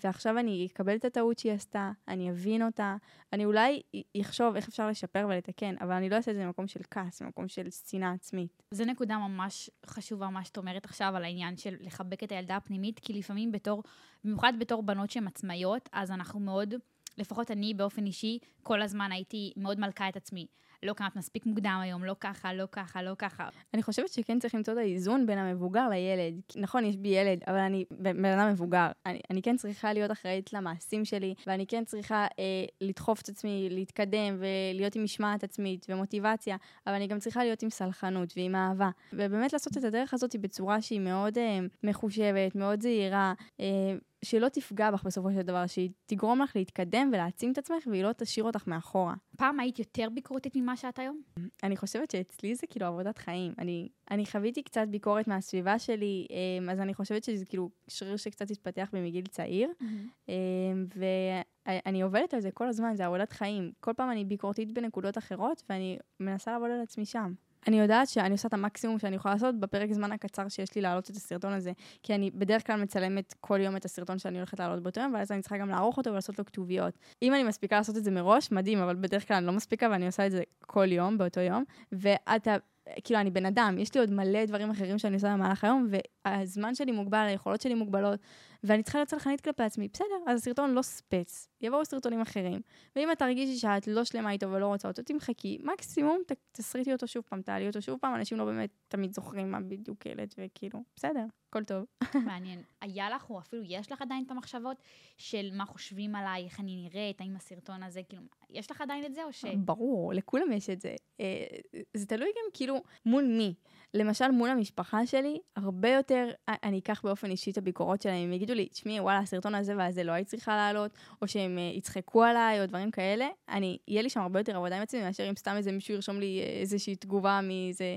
ועכשיו אני אקבל את הטעות שהיא עשתה, אני אבין אותה, אני אולי אחשוב איך אפשר לשפר ולתקן, אבל אני לא אעשה את זה במקום של כעס, במקום של שנאה עצמית. זו נקודה ממש חשובה, מה שאת אומרת עכשיו על העניין של לחבק את הילדה הפנימית, כי לפעמים בתור, במיוחד בתור בנות שהן עצמאיות, אז אנחנו מאוד... לפחות אני באופן אישי, כל הזמן הייתי מאוד מלכה את עצמי. לא קמת מספיק מוקדם היום, לא ככה, לא ככה, לא ככה. אני חושבת שכן צריך למצוא את האיזון בין המבוגר לילד. נכון, יש בי ילד, אבל אני בן אדם מבוגר. אני, אני כן צריכה להיות אחראית למעשים שלי, ואני כן צריכה אה, לדחוף את עצמי, להתקדם ולהיות עם משמעת עצמית ומוטיבציה, אבל אני גם צריכה להיות עם סלחנות ועם אהבה. ובאמת לעשות את הדרך הזאת בצורה שהיא מאוד אה, מחושבת, מאוד זהירה. אה, שלא תפגע בך בסופו של דבר, שהיא תגרום לך להתקדם ולהעצים את עצמך, והיא לא תשאיר אותך מאחורה. פעם היית יותר ביקורתית ממה שאת היום? אני חושבת שאצלי זה כאילו עבודת חיים. אני, אני חוויתי קצת ביקורת מהסביבה שלי, אמ, אז אני חושבת שזה כאילו שריר שקצת התפתח בי מגיל צעיר, mm-hmm. ואני עובדת על זה כל הזמן, זה עבודת חיים. כל פעם אני ביקורתית בנקודות אחרות, ואני מנסה לעבוד על עצמי שם. אני יודעת שאני עושה את המקסימום שאני יכולה לעשות בפרק זמן הקצר שיש לי להעלות את הסרטון הזה, כי אני בדרך כלל מצלמת כל יום את הסרטון שאני הולכת להעלות באותו יום, ואז אני צריכה גם לערוך אותו ולעשות לו כתוביות. אם אני מספיקה לעשות את זה מראש, מדהים, אבל בדרך כלל אני לא מספיקה ואני עושה את זה כל יום, באותו יום, ואתה... כאילו, אני בן אדם, יש לי עוד מלא דברים אחרים שאני עושה במהלך היום, והזמן שלי מוגבל, היכולות שלי מוגבלות, ואני צריכה להיות צלחנית כלפי עצמי. בסדר, אז הסרטון לא ספץ, יבואו סרטונים אחרים. ואם את תרגישי שאת לא שלמה איתו ולא רוצה אותו, תמחקי. מקסימום ת, תסריטי אותו שוב פעם, תעלי אותו שוב פעם, אנשים לא באמת תמיד זוכרים מה בדיוק ילד, וכאילו, בסדר, הכל טוב. מעניין. היה לך, או אפילו יש לך עדיין את המחשבות של מה חושבים עליי, איך אני נראית, האם הסרטון הזה, כאילו, יש לך עדיין את זה, או ש... ברור, לכולם יש את זה. אה, זה תלוי גם כאילו מול מי. למשל, מול המשפחה שלי, הרבה יותר, אני אקח באופן אישי את הביקורות שלהם, הם יגידו לי, תשמעי, וואלה, הסרטון הזה והזה לא היית צריכה לעלות, או שהם uh, יצחקו עליי, או דברים כאלה, אני, יהיה לי שם הרבה יותר עבודה עם עצמי, מאשר אם סתם איזה מישהו ירשום לי אה, איזושהי תגובה מאיזה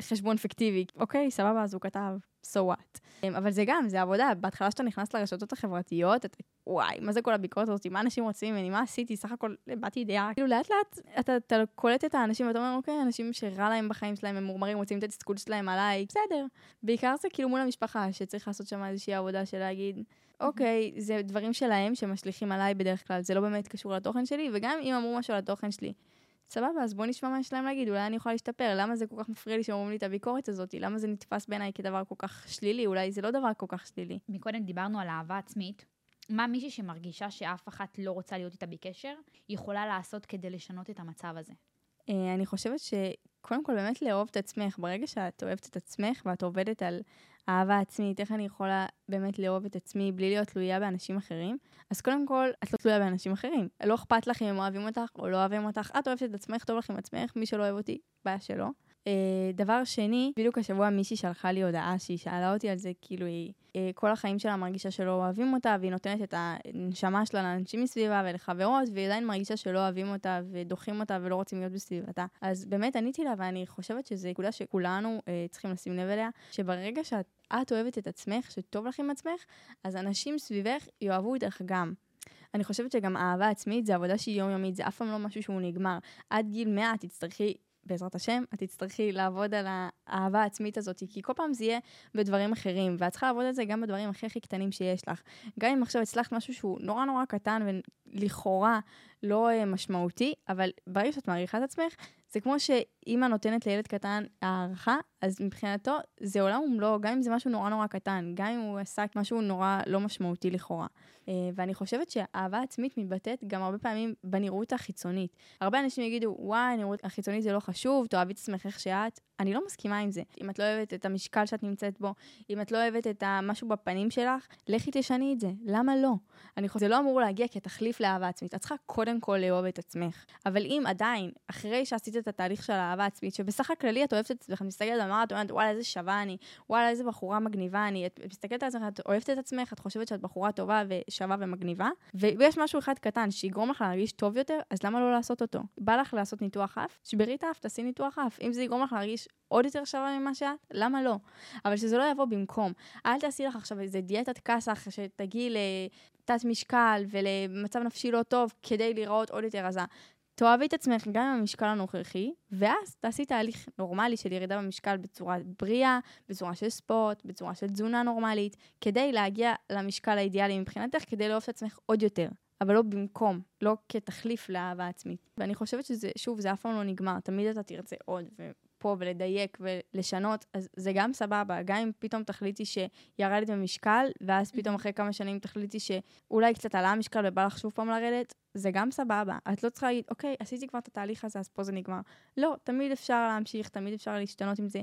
חשבון פיקטיבי. אוקיי, סבבה, אז הוא כתב. So what. אמ, אבל זה גם, זה עבודה. בהתחלה שאתה נכנס לרשתות החברתיות, אתה, וואי, מה זה כל הביקורת הזאת? מה אנשים רוצים ממני? מה עשיתי? סך הכל באתי דעה. כאילו, לאט לאט אתה, אתה קולט את האנשים ואתה אומר, אוקיי, אנשים שרע להם בחיים שלהם, הם מורמרים, רוצים את התסכול שלהם עליי, בסדר. בעיקר זה כאילו מול המשפחה, שצריך לעשות שם איזושהי עבודה של להגיד, אוקיי, זה דברים שלהם שמשליכים עליי בדרך כלל, זה לא באמת קשור לתוכן שלי, וגם אם אמרו משהו על התוכן שלי, סבבה, אז בוא נשמע מה יש להם להגיד, אולי אני יכולה להשתפר, למה זה כל כך מפריע לי שאומרים לי את הביקורת הזאת? למה זה נתפס בעיניי כדבר כל כך שלילי? אולי זה לא דבר כל כך שלילי. מקודם דיברנו על אהבה עצמית. מה מישהי שמרגישה שאף אחת לא רוצה להיות איתה בקשר, יכולה לעשות כדי לשנות את המצב הזה? אה, אני חושבת שקודם כל באמת לאהוב את עצמך. ברגע שאת אוהבת את עצמך ואת עובדת על אהבה עצמית, איך אני יכולה באמת לאהוב את עצמי בלי להיות תלויה באנשים אחרים, אז קודם כל, את לא תלויה באנשים אחרים. לא אכפת לך אם הם אוהבים אותך או לא אוהבים אותך, את אוהבת את עצמך, טוב לך עם עצמך, מי שלא אוהב אותי, בעיה שלו. Uh, דבר שני, בדיוק השבוע מישהי שלחה לי הודעה שהיא שאלה אותי על זה, כאילו היא uh, כל החיים שלה מרגישה שלא אוהבים אותה, והיא נותנת את הנשמה שלה לאנשים מסביבה ולחברות, והיא עדיין מרגישה שלא אוהבים אותה ודוחים אותה ולא רוצים להיות בסביבתה. אז באמת עניתי לה, ואני חושבת שזו נקודה שכולנו uh, צריכים לשים לב אליה, שברגע שאת אוהבת את עצמך, שטוב לך עם עצמך, אז אנשים סביבך יאהבו אותך גם. אני חושבת שגם אהבה עצמית זה עבודה שהיא יומיומית, זה אף פעם לא משהו שהוא נגמר. עד גיל 100 תצטרכי בעזרת השם, את תצטרכי לעבוד על האהבה העצמית הזאת, כי כל פעם זה יהיה בדברים אחרים, ואת צריכה לעבוד על זה גם בדברים הכי הכי קטנים שיש לך. גם אם עכשיו הצלחת משהו שהוא נורא נורא קטן ולכאורה לא אה, משמעותי, אבל ברגע שאת מעריכה את עצמך, זה כמו שאימא נותנת לילד קטן הערכה, אז מבחינתו זה עולם ומלואו, גם אם זה משהו נורא נורא קטן, גם אם הוא עשה משהו נורא לא משמעותי לכאורה. אה, ואני חושבת שאהבה עצמית מתבטאת גם הרבה פעמים בנראות החיצונית. הרבה אנשים יגידו, וואי, הנראות החיצונית זה לא חשוב, תאהבי את עצמך איך שאת. אני לא מסכימה עם זה. אם את לא אוהבת את המשקל שאת נמצאת בו, אם את לא אוהבת את המשהו בפנים שלך, לכי תשני את זה. למה לא? אני חושבת, זה לא אמור להגיע כתחליף לאהבה עצמית. את צריכה קודם כל לאהוב את עצמך. אבל אם עדיין, אחרי שעשית את התהליך של האהבה עצמית, שבסך הכללי את אוהבת את עצמך, מסתכלת במראה, את אומרת, וואלה, איזה שווה אני, וואלה, איזה בחורה מגניבה אני, את מסתכלת על עצמך, את אוהבת את עצמך, את חושבת שאת בחורה טובה ושווה ומגניבה, ויש משהו אחד קטן שיגרום לך להרגיש טוב יותר, אז למה לא לעשות אותו? בא לך לעשות ניתוח אף? שברי את האף, תעשי ניתוח אף. אם זה יגרום לך להרגיש עוד יותר שווה ממה שאת, למה לא? אבל שזה לא יבוא במקום. אל תעשי לך עכשיו איזה דיאטת כסח שתגיעי לתת משקל ולמצב נפשי לא טוב כדי להיראות עוד יותר רזה. תאהבי את עצמך גם עם המשקל הנוכחי, ואז תעשי תהליך נורמלי של ירידה במשקל בצורה בריאה, בצורה של ספורט, בצורה של תזונה נורמלית, כדי להגיע למשקל האידיאלי מבחינתך, כדי לאהוב את עצמך עוד יותר. אבל לא במקום, לא כתחליף לאהבה עצמית. ואני חושבת שזה, שוב, זה אף פעם לא נגמר, תמיד אתה תרצה עוד, פה ולדייק ולשנות, אז זה גם סבבה. גם אם פתאום תחליטי שירדת במשקל, ואז פתאום אחרי כמה שנים תחליטי שאולי קצת עלה המשקל ובא לך שוב פעם לרדת, זה גם סבבה. את לא צריכה להגיד, אוקיי, עשיתי כבר את התהליך הזה, אז פה זה נגמר. לא, תמיד אפשר להמשיך, תמיד אפשר להשתנות עם זה.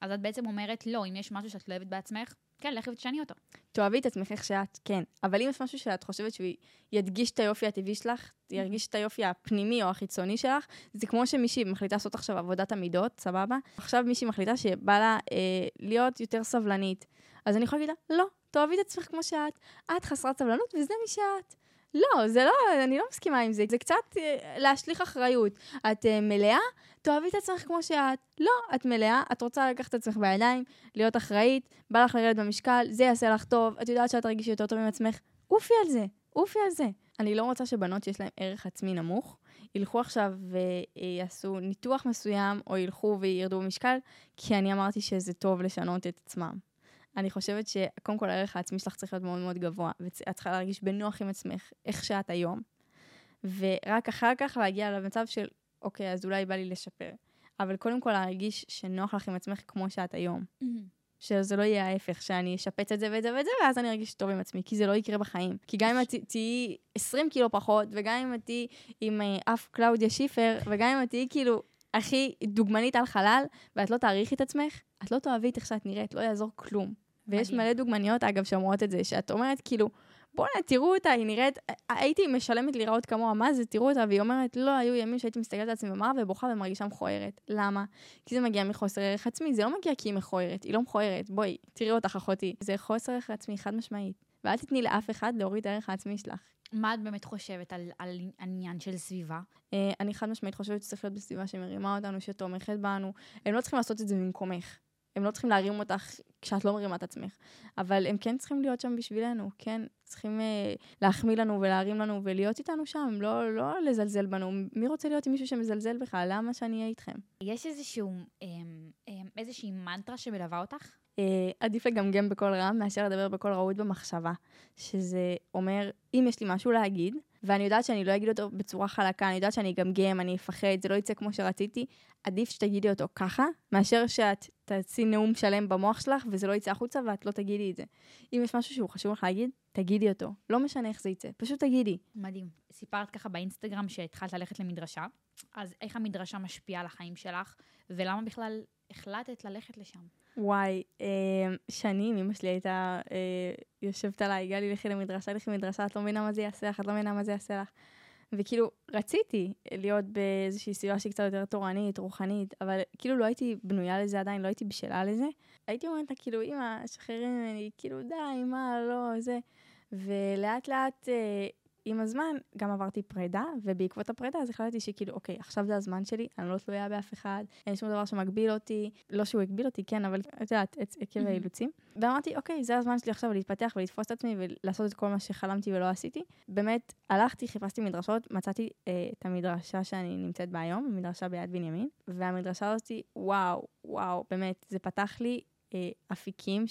אז את בעצם אומרת, לא, אם יש משהו שאת לא אוהבת בעצמך, כן, לכי ותשני אותו. תאהבי את עצמך איך שאת, כן. אבל אם יש משהו שאת חושבת שהוא ידגיש את היופי הטבעי שלך, ירגיש את היופי הפנימי או החיצוני שלך, זה כמו שמישהי מחליטה לעשות עכשיו עבודת המידות, סבבה? עכשיו מישהי מחליטה שבא לה אה, להיות יותר סבלנית. אז אני יכולה להגיד לה, לא, תאהבי את עצמך כמו שאת. את חסרת סבלנות וזה מי שאת. לא, זה לא, אני לא מסכימה עם זה. זה קצת אה, להשליך אחריות. את אה, מלאה, תאהבי את עצמך כמו שאת. לא, את מלאה, את רוצה לקחת את עצמך בידיים, להיות אחראית, בא לך לרדת במשקל, זה יעשה לך טוב, את יודעת שאת תרגישי יותר טוב עם עצמך. עופי על זה, עופי על זה. אני לא רוצה שבנות שיש להן ערך עצמי נמוך, ילכו עכשיו ויעשו ניתוח מסוים, או ילכו וירדו במשקל, כי אני אמרתי שזה טוב לשנות את עצמם. אני חושבת שקודם כל הערך העצמי שלך צריך להיות מאוד מאוד גבוה, ואת צריכה להרגיש בנוח עם עצמך, איך שאת היום. ורק אחר כך להגיע למצב של, אוקיי, אז אולי בא לי לשפר. אבל קודם כל להרגיש שנוח לך עם עצמך כמו שאת היום. Mm-hmm. שזה לא יהיה ההפך, שאני אשפץ את זה ואת זה ואת זה, ואז אני ארגיש טוב עם עצמי, כי זה לא יקרה בחיים. כי גם אם את תהיי 20 קילו פחות, וגם אם את תהיי עם אה, אף קלאודיה שיפר, וגם אם את תהיי כאילו הכי דוגמנית על חלל, ואת לא תעריכי את עצמך, את לא תאהבי את איך שאת נראית, לא יעזור כלום. ויש מלא דוגמניות, אגב, שאומרות את זה, שאת אומרת, כאילו, בואנה, תראו אותה, היא נראית, הייתי משלמת להיראות כמוה, מה זה, תראו אותה, והיא אומרת, לא, היו ימים שהייתי מסתכלת על עצמי במראה ובוכה ומרגישה מכוערת. למה? כי זה מגיע מחוסר ערך עצמי, זה לא מגיע כי היא מכוערת, היא לא מכוערת, בואי, תראי אותך אחותי. זה חוסר ערך עצמי, חד משמעית. ואל תתני לאף אחד להוריד את הערך העצמי שלך. מה את באמת חושבת על, על עניין של סביבה? Uh, אני חד משמעית חושבת שצריך להיות בסביבה שמרימה אותנו, שתומכת בנו. הם לא צריכים לעשות את זה במקומך. הם לא צריכים להרים אותך כשאת לא מרימה את עצמך, אבל הם כן צריכים להיות שם בשבילנו, כן? צריכים אה, להחמיא לנו ולהרים לנו ולהיות איתנו שם, לא, לא לזלזל בנו. מי רוצה להיות עם מישהו שמזלזל בכלל? למה שאני אהיה איתכם? יש איזשהו, אה, אה, איזושהי מנטרה שמלווה אותך? אה, עדיף לגמגם בקול רם מאשר לדבר בקול רהוט במחשבה, שזה אומר, אם יש לי משהו להגיד, ואני יודעת שאני לא אגיד אותו בצורה חלקה, אני יודעת שאני אגמגם, אני אפחד, זה לא יצא כמו שרציתי, עדיף שתגידי אותו ככה, מאשר שאת תעשי נאום שלם במוח שלך וזה לא יצא החוצה ואת לא תגידי את זה. אם יש משהו שהוא חשוב לך להגיד, תגידי אותו. לא משנה איך זה יצא, פשוט תגידי. מדהים. סיפרת ככה באינסטגרם שהתחלת ללכת למדרשה, אז איך המדרשה משפיעה על החיים שלך, ולמה בכלל החלטת ללכת לשם? וואי, אה, שנים אמא שלי הייתה אה, יושבת עליי, גלי, לכי למדרשה, לכי למדרשה, את לא מבינה מה זה יעשה לך, את לא מבינה מה זה יעשה לך. וכאילו, רציתי להיות באיזושהי סביבה שהיא קצת יותר תורנית, רוחנית, אבל כאילו לא הייתי בנויה לזה עדיין, לא הייתי בשלה לזה. הייתי אומרת לה, כאילו, אמא, שחררי ממני, כאילו, די, מה, לא, זה. ולאט לאט אה, עם הזמן גם עברתי פרידה, ובעקבות הפרידה אז החלטתי שכאילו, אוקיי, עכשיו זה הזמן שלי, אני לא תלויה באף אחד, אין שום דבר שמגביל אותי, לא שהוא הגביל אותי, כן, אבל את יודעת, עקב האילוצים. ואמרתי, אוקיי, זה הזמן שלי עכשיו להתפתח ולתפוס את עצמי ולעשות את כל מה שחלמתי ולא עשיתי. באמת, הלכתי, חיפשתי מדרשות, מצאתי אה, את המדרשה שאני נמצאת בה היום, מדרשה ביד בנימין, והמדרשה הזאתי, וואו, וואו, באמת, זה פתח לי אה, אפיקים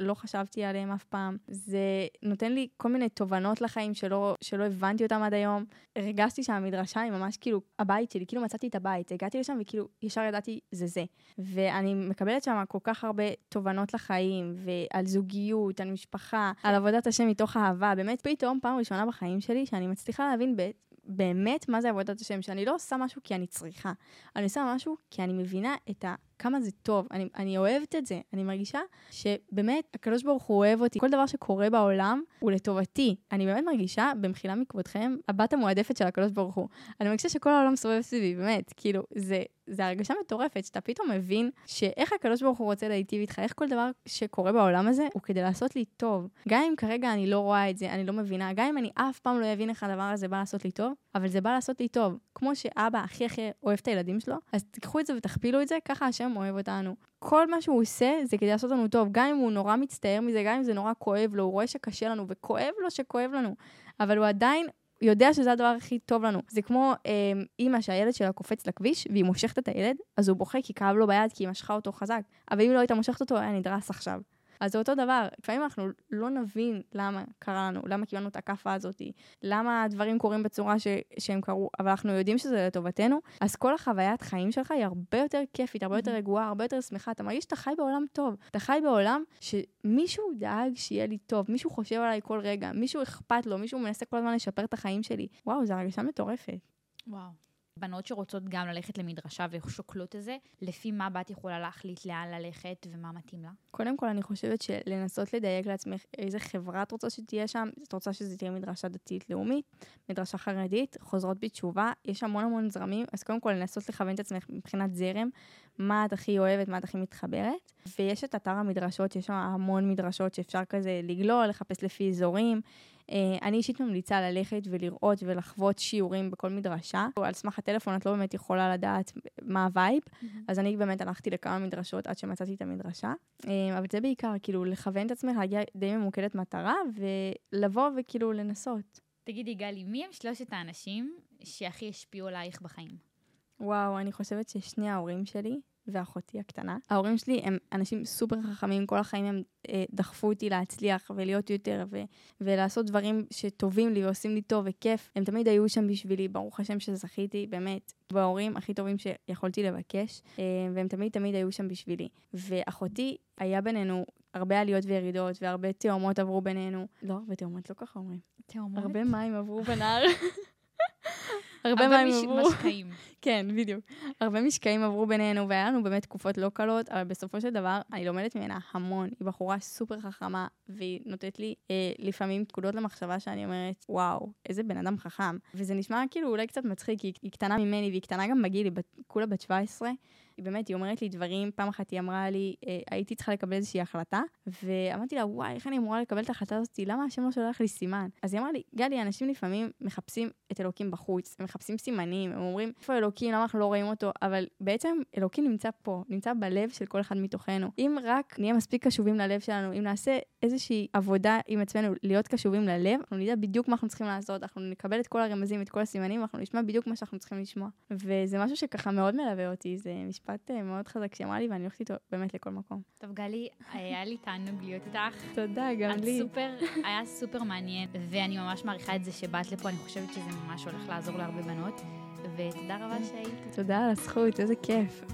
שלא חשבתי עליהם אף פעם. זה נותן לי כל מיני תובנות לחיים שלא, שלא הבנתי אותם עד היום. הרגשתי שהמדרשה היא ממש כאילו הבית שלי, כאילו מצאתי את הבית. הגעתי לשם וכאילו ישר ידעתי זה זה. ואני מקבלת שם כל כך הרבה תובנות לחיים, ועל זוגיות, על משפחה, על עבודת השם מתוך אהבה. באמת פתאום פעם ראשונה בחיים שלי שאני מצליחה להבין באמת מה זה עבודת השם, שאני לא עושה משהו כי אני צריכה, אני עושה משהו כי אני מבינה את ה... כמה זה טוב, אני, אני אוהבת את זה, אני מרגישה שבאמת הקדוש ברוך הוא אוהב אותי, כל דבר שקורה בעולם הוא לטובתי. אני באמת מרגישה, במחילה מכבודכם, הבת המועדפת של הקדוש ברוך הוא. אני מרגישה שכל העולם סובב סביבי, באמת, כאילו, זה, זה הרגשה מטורפת, שאתה פתאום מבין שאיך הקדוש ברוך הוא רוצה להיטיב איתך, איך כל דבר שקורה בעולם הזה הוא כדי לעשות לי טוב. גם אם כרגע אני לא רואה את זה, אני לא מבינה, גם אם אני אף פעם לא אבין איך הדבר הזה בא לעשות לי טוב, אבל זה בא לעשות לי טוב. כמו שאבא הכי הכי אוהב את הילדים שלו, אז תיקחו את זה ותכפילו את זה, ככה השם אוהב אותנו. כל מה שהוא עושה זה כדי לעשות לנו טוב, גם אם הוא נורא מצטער מזה, גם אם זה נורא כואב לו, הוא רואה שקשה לנו, וכואב לו שכואב לנו, אבל הוא עדיין יודע שזה הדבר הכי טוב לנו. זה כמו אה, אימא שהילד שלה קופץ לכביש, והיא מושכת את הילד, אז הוא בוכה כי כאב לו ביד, כי היא משכה אותו חזק. אבל אם לא הייתה מושכת אותו, היה נדרס עכשיו. אז זה אותו דבר, לפעמים אנחנו לא נבין למה קרה לנו, למה קיבלנו את הכאפה הזאת, למה הדברים קורים בצורה ש, שהם קרו, אבל אנחנו יודעים שזה לטובתנו, אז כל החוויית חיים שלך היא הרבה יותר כיפית, הרבה יותר רגועה, הרבה יותר שמחה, אתה מרגיש שאתה חי בעולם טוב, אתה חי בעולם שמישהו דאג שיהיה לי טוב, מישהו חושב עליי כל רגע, מישהו אכפת לו, מישהו מנסה כל הזמן לשפר את החיים שלי. וואו, זו הרגשה מטורפת. וואו. בנות שרוצות גם ללכת למדרשה ושוקלות את זה, לפי מה בת יכולה להחליט לאן ללכת ומה מתאים לה? קודם כל, אני חושבת שלנסות לדייק לעצמך איזה חברה את רוצה שתהיה שם, את רוצה שזה תהיה מדרשה דתית-לאומית, מדרשה חרדית, חוזרות בתשובה, יש המון המון זרמים, אז קודם כל לנסות לכוון את עצמך מבחינת זרם, מה את הכי אוהבת, מה את הכי מתחברת. ויש את אתר המדרשות, יש שם המון מדרשות שאפשר כזה לגלול, לחפש לפי אזורים. אה, אני אישית ממליצה ללכת ולראות ולחוות שיעורים בכל מדרשה. על סמך הטלפון את לא באמת יכולה לדעת מה ה vibe, mm-hmm. אז אני באמת הלכתי לכמה מדרשות עד שמצאתי את המדרשה. אה, אבל זה בעיקר, כאילו, לכוון את עצמך, להגיע די ממוקדת מטרה, ולבוא וכאילו לנסות. תגידי, גלי, מי הם שלושת האנשים שהכי השפיעו עלייך בחיים? וואו, אני חושבת ששני ההורים שלי, ואחותי הקטנה. ההורים שלי הם אנשים סופר חכמים, כל החיים הם אה, דחפו אותי להצליח ולהיות יותר ו- ולעשות דברים שטובים לי ועושים לי טוב וכיף. הם תמיד היו שם בשבילי, ברוך השם שזכיתי, באמת, בהורים הכי טובים שיכולתי לבקש, אה, והם תמיד תמיד היו שם בשבילי. ואחותי, היה בינינו הרבה עליות וירידות, והרבה תאומות עברו בינינו. לא הרבה תאומות, לא ככה אומרים. תאומות? הרבה מים עברו בנהר. הרבה מים עברו. הרבה משקעים. כן, בדיוק. הרבה משקעים עברו בינינו, והיה לנו באמת תקופות לא קלות, אבל בסופו של דבר, אני לומדת ממנה המון. היא בחורה סופר חכמה, והיא נותנת לי אה, לפעמים פקודות למחשבה שאני אומרת, וואו, איזה בן אדם חכם. וזה נשמע כאילו אולי קצת מצחיק, כי היא קטנה ממני, והיא קטנה גם בגיל, היא כולה בת 17. היא באמת, היא אומרת לי דברים, פעם אחת היא אמרה לי, אה, הייתי צריכה לקבל איזושהי החלטה, ואמרתי לה, וואי, איך אני אמורה לקבל את ההחלטה הזאת? למה השם לא שולח לי סימן? אז היא אמרה לי, גלי, אנשים לפעמים מחפשים את אלוקים בחוץ, הם מחפשים סימנים, הם אומרים, איפה אלוקים, למה אנחנו לא רואים אותו? אבל בעצם אלוקים נמצא פה, נמצא בלב של כל אחד מתוכנו. אם רק נהיה מספיק קשובים ללב שלנו, אם נעשה איזושהי עבודה עם עצמנו, להיות קשובים ללב, אנחנו נדע בדיוק מה אנחנו צריכים לעשות, אנחנו נקבל את כל הרמזים, את כל הסימנים, ואנחנו נשמע בדיוק מה שאנחנו צריכים לשמוע. וזה משהו שככה מאוד מלווה אותי, זה משפט אה, מאוד חזק שהיא אמרה לי, ואני הולכת איתו באמת לכל מקום. טוב, גלי, היה לי תענוג להיות איתך. תודה, גם לי. סופר, היה סופר מעניין, ואני ממש מעריכה את זה שבאת לפה, אני חושבת שזה ממש הולך לעזור להרבה בנות, ותודה רבה שהיית. תודה על הזכות, איזה כיף.